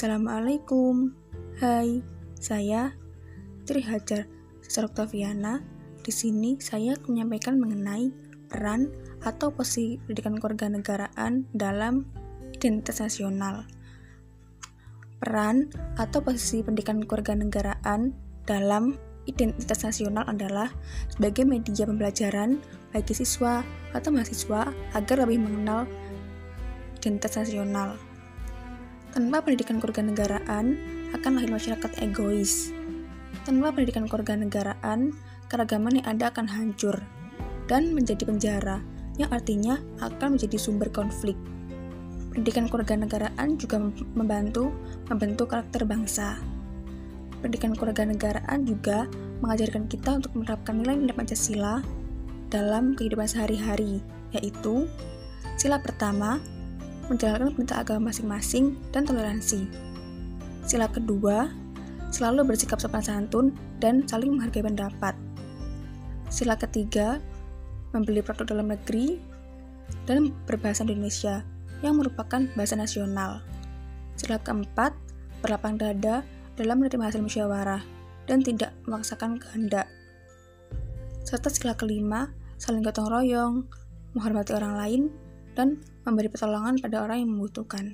Assalamualaikum. Hai, saya Tri Hajar Sesar. Di sini saya menyampaikan mengenai peran atau posisi pendidikan kewarganegaraan dalam identitas nasional. Peran atau posisi pendidikan kewarganegaraan dalam identitas nasional adalah sebagai media pembelajaran bagi siswa atau mahasiswa agar lebih mengenal identitas nasional. Tanpa pendidikan kewarganegaraan, akan lahir masyarakat egois. Tanpa pendidikan kewarganegaraan, keragaman yang ada akan hancur dan menjadi penjara, yang artinya akan menjadi sumber konflik. Pendidikan kewarganegaraan juga membantu membentuk karakter bangsa. Pendidikan kewarganegaraan juga mengajarkan kita untuk menerapkan nilai-nilai Pancasila dalam kehidupan sehari-hari, yaitu sila pertama, menjalankan perintah agama masing-masing, dan toleransi. Sila kedua, selalu bersikap sopan santun dan saling menghargai pendapat. Sila ketiga, membeli produk dalam negeri dan berbahasa Indonesia yang merupakan bahasa nasional. Sila keempat, berlapang dada dalam menerima hasil musyawarah dan tidak memaksakan kehendak. Serta sila kelima, saling gotong royong, menghormati orang lain, dan memberi pertolongan pada orang yang membutuhkan.